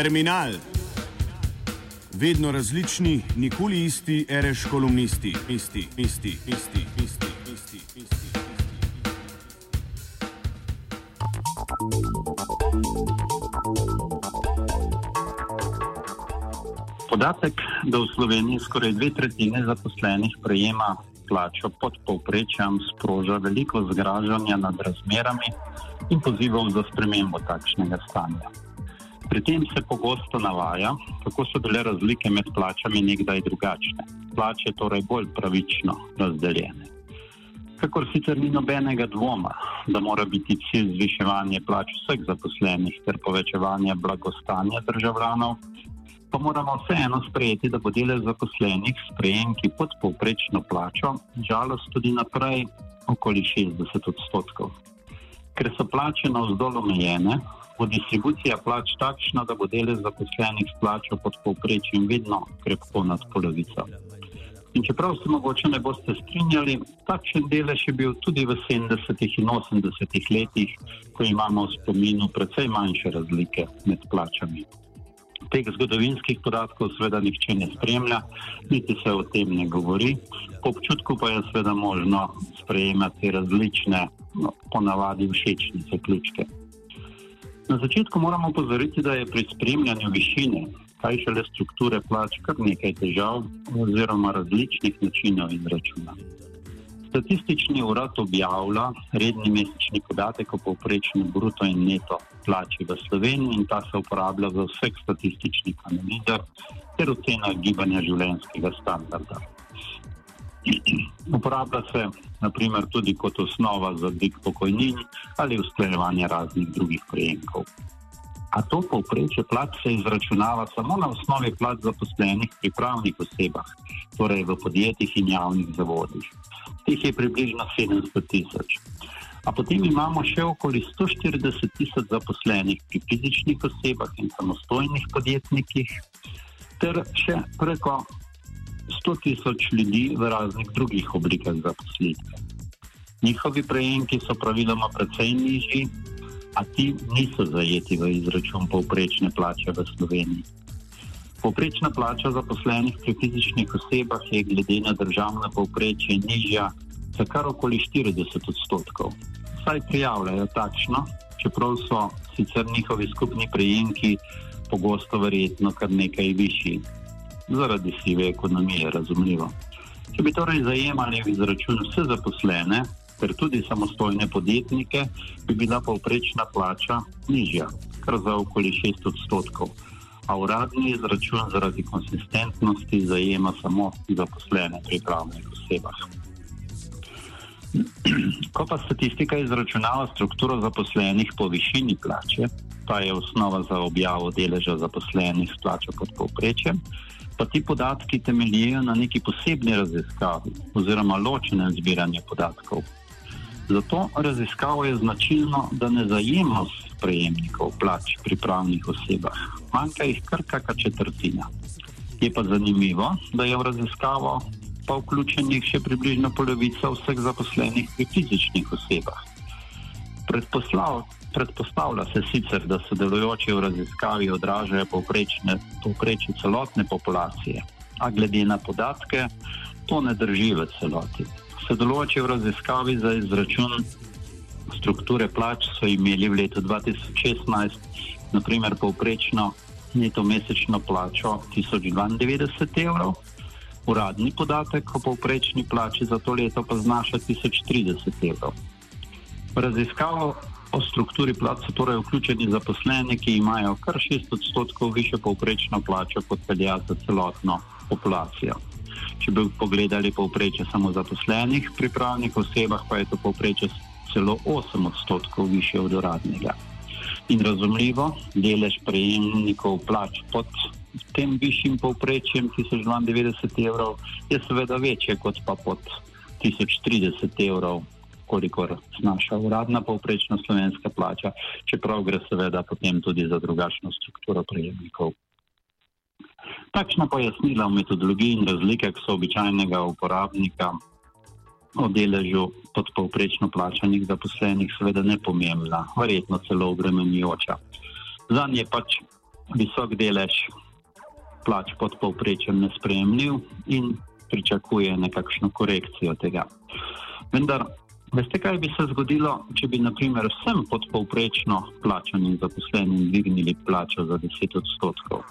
Terminal. Vedno različni, nikoli isti, reš kolumnisti, isti, isti, isti, isti, isti, isti. Podatek, da v Sloveniji skoraj dve tretjine zaposlenih prejema plačo pod povprečjem, sproža veliko zgražanja nad razmerami in pozivov za spremembo takšnega stanja. Pri tem se pogosto navaja, kako so bile razlike med plačami nekdaj drugačne, plače torej bolj pravično razdeljene. Kakor sicer ni nobenega dvoma, da mora biti cilj zviševanje plač vseh zaposlenih ter povečevanje blagostanja državljanov, pa moramo vseeno sprejeti, da bo delež zaposlenih s prejemki pod povprečno plačo, žalost tudi naprej, okoli 60 odstotkov. Ker so plače na vzdolj omejene, bo distribucija plač takšna, da bo delež zaposlenih s plačo pod povprečjem vedno krepko nad polovico. In čeprav se mogoče ne boste strinjali, takšen delež je bil tudi v 70. in 80. letih, ko imamo v spominu precej manjše razlike med plačami. Teh zgodovinskih podatkov seveda nihče ne spremlja, niti se o tem ne govori. Po občutku pa je seveda možno sprejemati različne, no, ponavadi všečne zaključke. Na začetku moramo pozoriti, da je pri spremljanju višine, kaj šele strukture plač, kar nekaj težav oziroma različnih načinov izračuna. Statistični urad objavlja redni mesečni podatek o povprečni bruto in neto plači v Sloveniji in ta se uporablja v vseh statističnih analizah ter ocenah gibanja življenjskega standarda. Uporablja se naprimer tudi kot osnova za dvig pokojnin ali usklajevanje raznih drugih prejemkov. A to povprečje plač se izračunava samo na osnovi plač zaposlenih pri pravnih osebah, torej v podjetjih in javnih zavodih. Teh je približno 700 tisoč. A potem imamo še okoli 140 tisoč zaposlenih pri fizičnih osebah in samostojnih podjetnikih, ter še preko 100 tisoč ljudi v raznih drugih oblikah zaposlitve. Njihovi prejemki so praviloma precej nižji, a ti niso zajeti v izračun povprečne plače v Sloveniji. Povprečna plača zaposlenih pri fizičnih osebah je glede na državno povprečje nižja za kar okoli 40 odstotkov. Saj prijavljajo takšno, čeprav so sicer njihovi skupni prejemki pogosto verjetno kar nekaj višji zaradi sive ekonomije, razumljivo. Če bi torej zajemali v izračun vse zaposlene, ter tudi samostojne podjetnike, bi bila povprečna plača nižja, kar za okoli 6 odstotkov. A uradni izračun zaradi konsistentnosti zajema samo zaposlene pri pravnih osebah. Ko pa statistika izračunava strukturo zaposlenih po višini plače, pa je osnova za objavo deleža zaposlenih s plačo pod povprečjem, pa ti podatki temeljijo na neki posebni raziskavi oziroma ločenem zbiranju podatkov. Zato raziskavo je značilno, da ne zajema prejemnikov plač pri pravnih osebah, manjka jih kar kakšna četrtina. Je pa zanimivo, da je v raziskavo pa vključenih še približno polovica vseh zaposlenih pri fizičnih osebah. Predposlav, Predpostavlja se sicer, da sodelujoči v raziskavi odražajo povprečje celotne populacije, a glede na podatke to ne drži v celoti. Sodelujoči v raziskavi za izračun strukture plač so imeli v letu 2016 naprimer povprečno neto mesečno plačo 1092 evrov, uradni podatek o povprečni plači za to leto pa znaša 1030 evrov. Raziskavo O strukturi plač so torej vključeni zaposleni, ki imajo kar 6 odstotkov više povprečno plačo kot velja za celotno populacijo. Če bi pogledali povprečje samo zaposlenih pri pravnih osebah, pa je to povprečje celo 8 odstotkov više od uradnega. In razumljivo, delež prejemnikov plač pod tem višjim povprečjem 1092 evrov je seveda večje kot pa pod 1030 evrov kolikor znaša uradna povprečna slovenska plača, čeprav gre seveda potem tudi za drugačno strukturo prejemnikov. Takšna pojasnila o metodologiji in razlikah so običajnega uporabnika o deležu pod povprečno plačanih zaposlenih seveda nepomembna, verjetno celo obremenjujoča. Za nje pač visok delež plač pod povprečjem nespremljiv in pričakuje nekakšno korekcijo tega. Vendar, veste, kaj bi se zgodilo, če bi naprimer vsem podpovprečno plačanim zaposlenim dvignili plačo za 10 odstotkov?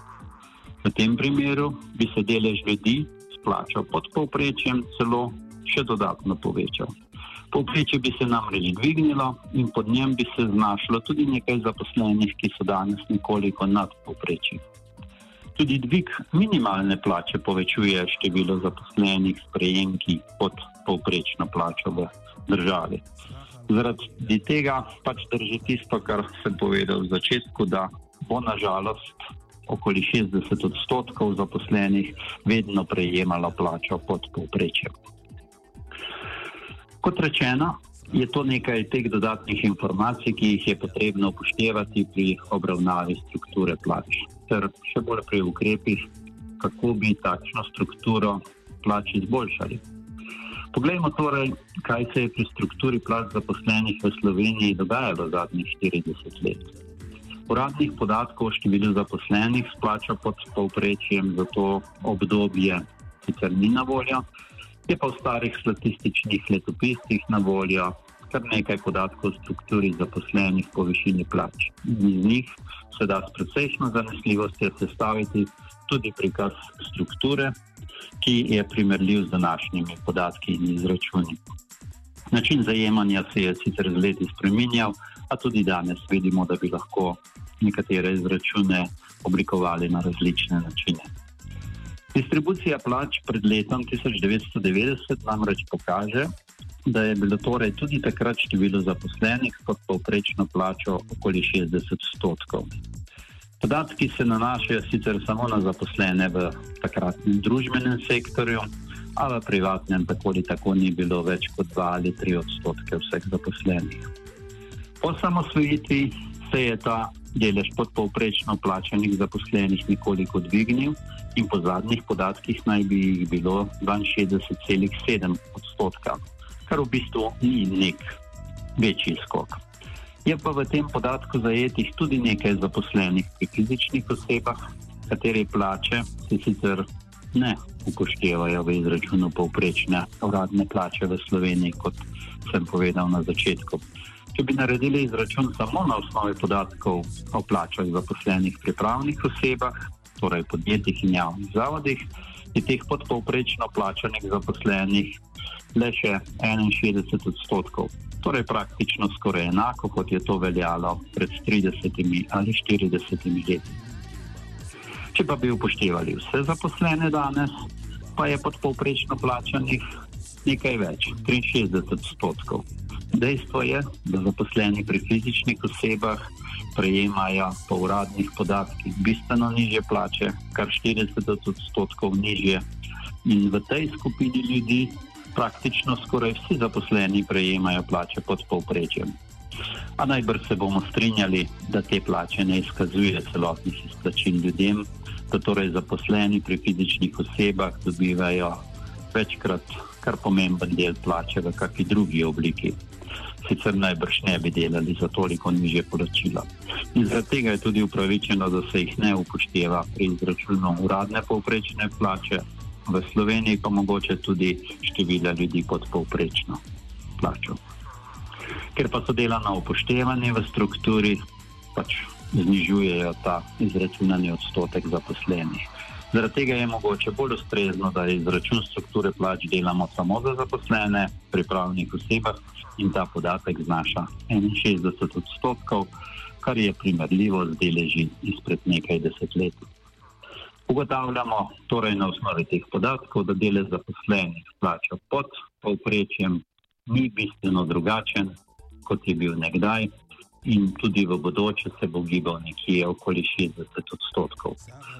V tem primeru bi se delež ljudi s plačo pod povprečjem celo še dodatno povečal. Povprečje bi se namreč dvignilo in pod njem bi se znašlo tudi nekaj zaposlenih, ki so danes nekoliko nad povprečjem. Tudi dvig minimalne plače povečuje število zaposlenih s prejemki pod povprečno plačo v državi. Zaradi tega pač drži tisto, kar sem povedal v začetku, da bo nažalost okoli 60 odstotkov zaposlenih vedno prejemalo plačo pod povprečjem. Kot rečeno, je to nekaj teh dodatnih informacij, ki jih je potrebno upoštevati pri obravnavi strukture plač ter še bolj pri ukrepih, kako bi takšno strukturo plač izboljšali. Poglejmo torej, kaj se je pri strukturi plač zaposlenih v Sloveniji dogajalo zadnjih 40 let. Uradnih podatkov o številu zaposlenih s plačo pod povprečjem za to obdobje sicer ni na voljo, je pa v starih statističnih letopisih na voljo kar nekaj podatkov o strukturi zaposlenih po višini plač. Iz njih se da s precejšno zanesljivostjo sestaviti tudi prikaz strukture, ki je primerljiv z današnjimi podatki in izračuni. Način zajemanja se je sicer z leti spremenjal, a tudi danes vidimo, da bi lahko nekatere izračune oblikovali na različne načine. Distribucija plač pred letom 1990 namreč pokaže, da je bilo torej tudi takrat število zaposlenih pod povprečno plačo okoli 60 odstotkov. Podatki se nanašajo sicer samo na zaposlene v takratnem družbenem sektorju, a v privatnem tako ali tako ni bilo več kot 2 ali 3 odstotke vseh zaposlenih. Po samosvojitvi se je ta delež podpovprečno plačanih zaposlenih nekoliko dvignil in po zadnjih podatkih naj bi jih bilo 62,7 odstotka kar v bistvu ni nek večji skok. Je pa v tem podatku zajetih tudi nekaj zaposlenih pri fizičnih osebah, katere plače se sicer ne upoštevajo v izračunu povprečne uradne plače v Sloveniji, kot sem povedal na začetku. Če bi naredili izračun samo na osnovi podatkov o plačah zaposlenih pri pravnih osebah, torej podjetjih in javnih zavodih, je teh podpovprečno plačanih zaposlenih le še 61 odstotkov. Torej, praktično skoraj enako, kot je to veljalo pred 30 ali 40 leti. Če pa bi upoštevali vse zaposlene danes, pa je podpovprečno plačanih nekaj več, 63 odstotkov. Dejstvo je, da zaposleni pri fizičnih osebah prejemajo po uradnih podatkih bistveno nižje plače, kar 40 odstotkov nižje. In v tej skupini ljudi praktično skoraj vsi zaposleni prejemajo plače pod povprečjem. A najbrž se bomo strinjali, da te plače ne izkazuje celotnih izplačil ljudem, da torej zaposleni pri fizičnih osebah dobivajo večkrat kar pomemben del plače v kakšni drugi obliki. Sicer najbrž ne bi delali za toliko nižje poročilo. In zaradi tega je tudi upravičeno, da se jih ne upošteva pri izračunu uradne povprečne plače, v Sloveniji pa mogoče tudi števila ljudi pod povprečno plačo. Ker pa so delana upoštevanje v strukturi, pač znižujejo ta izračunani odstotek zaposlenih. Zaradi tega je mogoče bolj ustrezno, da izračun strukture plač delamo samo za zaposlene pri pravnih osebah in ta podatek znaša 61 odstotkov, kar je primerljivo z deleži izpred nekaj desetletij. Ugotavljamo torej na osnovi teh podatkov, da delež zaposlenih plača pod povprečjem ni bistveno drugačen, kot je bil nekdaj, in tudi v bodoče se bo gibal nekje okoli 60 odstotkov.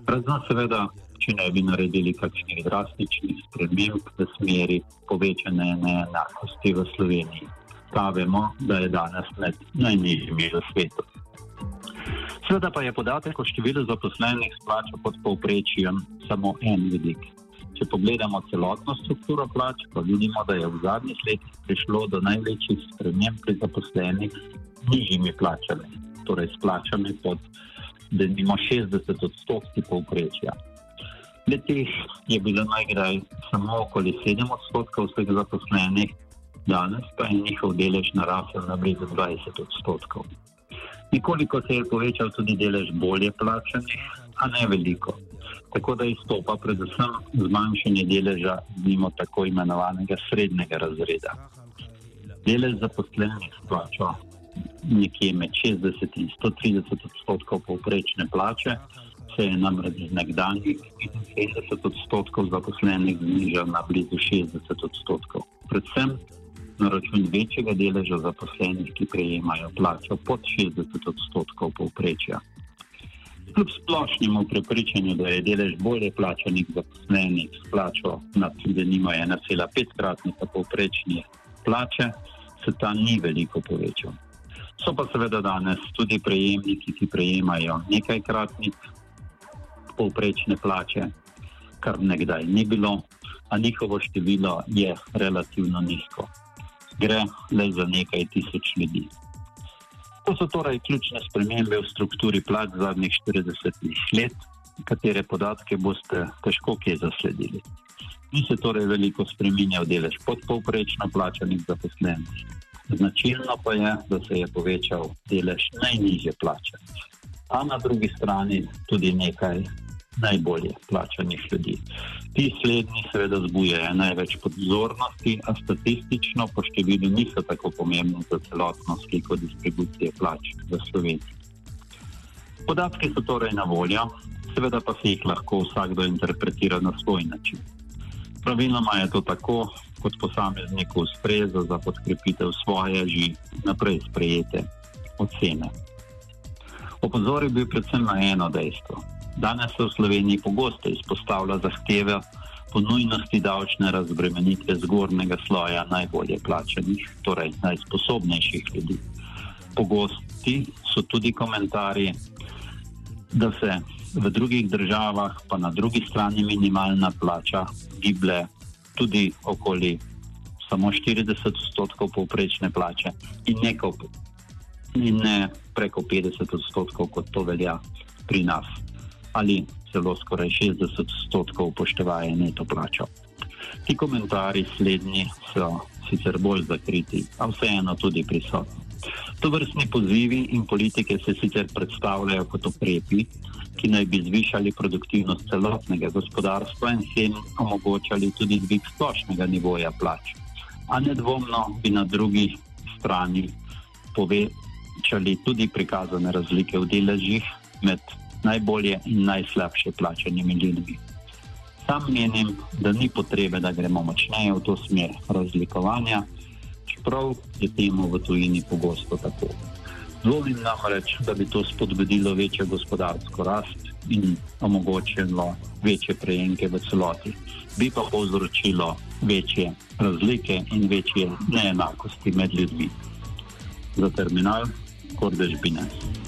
Razen seveda, če ne bi naredili kakšnih drastičnih sprememb v smeri povečane neenakosti v Sloveniji. Pa vemo, da je danes med najnižjimi v svetu. Sveda pa je podatek o številu zaposlenih s plačo pod povprečjem samo en vidik. Če pogledamo celotno strukturo plač, pa vidimo, da je v zadnjih letih prišlo do največjih sprememb pri zaposlenih z nižjimi plačami, torej s plačami pod imamo 60 odstotkov povprečja. Letih je bilo najgraj samo okoli 7 odstotkov vseh zaposlenih, danes pa je njihov delež narasel na blizu 20 odstotkov. Nekoliko se je povečal tudi delež bolje plačanih, a ne veliko. Tako da izstopa predvsem zmanjšanje deleža mimo tako imenovanega srednjega razreda. Delež zaposlenih s plačo nekje med 60 in 130 odstotkov povprečne plače se je namreč z nekdanjih 75 odstotkov zaposlenih znižal na blizu 60 odstotkov. Predvsem na račun večjega deleža zaposlenih, ki prejemajo plačo pod 60 odstotkov povprečja. Kljub splošnemu prepričanju, da je delež bolje plačanih zaposlenih s plačo nad tudi nima 1,5 kratnika povprečne plače, se ta ni veliko povečal. So pa seveda danes tudi prejemniki, ki prejemajo nekajkratnik povprečne plače, kar nekdaj ni bilo, a njihovo število je relativno nizko gre le za nekaj tisoč ljudi. To so torej ključne spremembe v strukturi plač zadnjih 40 let, katere podatke boste težko kje zasledili. Ni se torej veliko spremenjal delež podpovprečno plačanih zaposlenih. Značilno pa je, da se je povečal delež najnižje plačanih. A na drugi strani tudi nekaj najbolje plačanih ljudi. Ti slednji seveda zbujajo največ pozornosti, a statistično po številu niso tako pomembni za celotno sliko distribucije plač v Sloveniji. Podatki so torej na voljo, seveda pa se jih lahko vsakdo interpretira na svoj način. Praviloma je to tako, kot posamezniku ustreza za podkrepitev svoje že naprej sprejete ocene. Opozoril bi predvsem na eno dejstvo. Danes se v Sloveniji pogosto izpostavlja zahteve po nujnosti davčne razbremenitve zgornjega sloja najbolje plačanih, torej najsposobnejših ljudi. Pogosti so tudi komentarji, da se v drugih državah, pa na drugi strani minimalna plača giblje tudi okoli samo 40 odstotkov povprečne plače in, neko, in ne preko 50 odstotkov, kot to velja pri nas ali celo skoraj 60 odstotkov upoštevaje neto plačo. Ti komentarji slednji so sicer bolj zakriti, a vseeno tudi prisotni. To vrstni pozivi in politike se sicer predstavljajo kot ukrepi, ki naj bi zvišali produktivnost celotnega gospodarstva in s tem omogočali tudi dvig splošnega nivoja plač. A nedvomno bi na drugi strani povečali tudi prikazane razlike v deležih med najbolje in najslabše plačanimi ljudmi. Sam menim, da ni potrebe, da gremo močneje v to smer razlikovanja, čeprav je temu v tujini pogosto tako. Dvomim namreč, da bi to spodbudilo večjo gospodarsko rast in omogočilo večje prejemke v celoti, bi pa povzročilo večje razlike in večje neenakosti med ljudmi. Za terminal, kordež bi nas.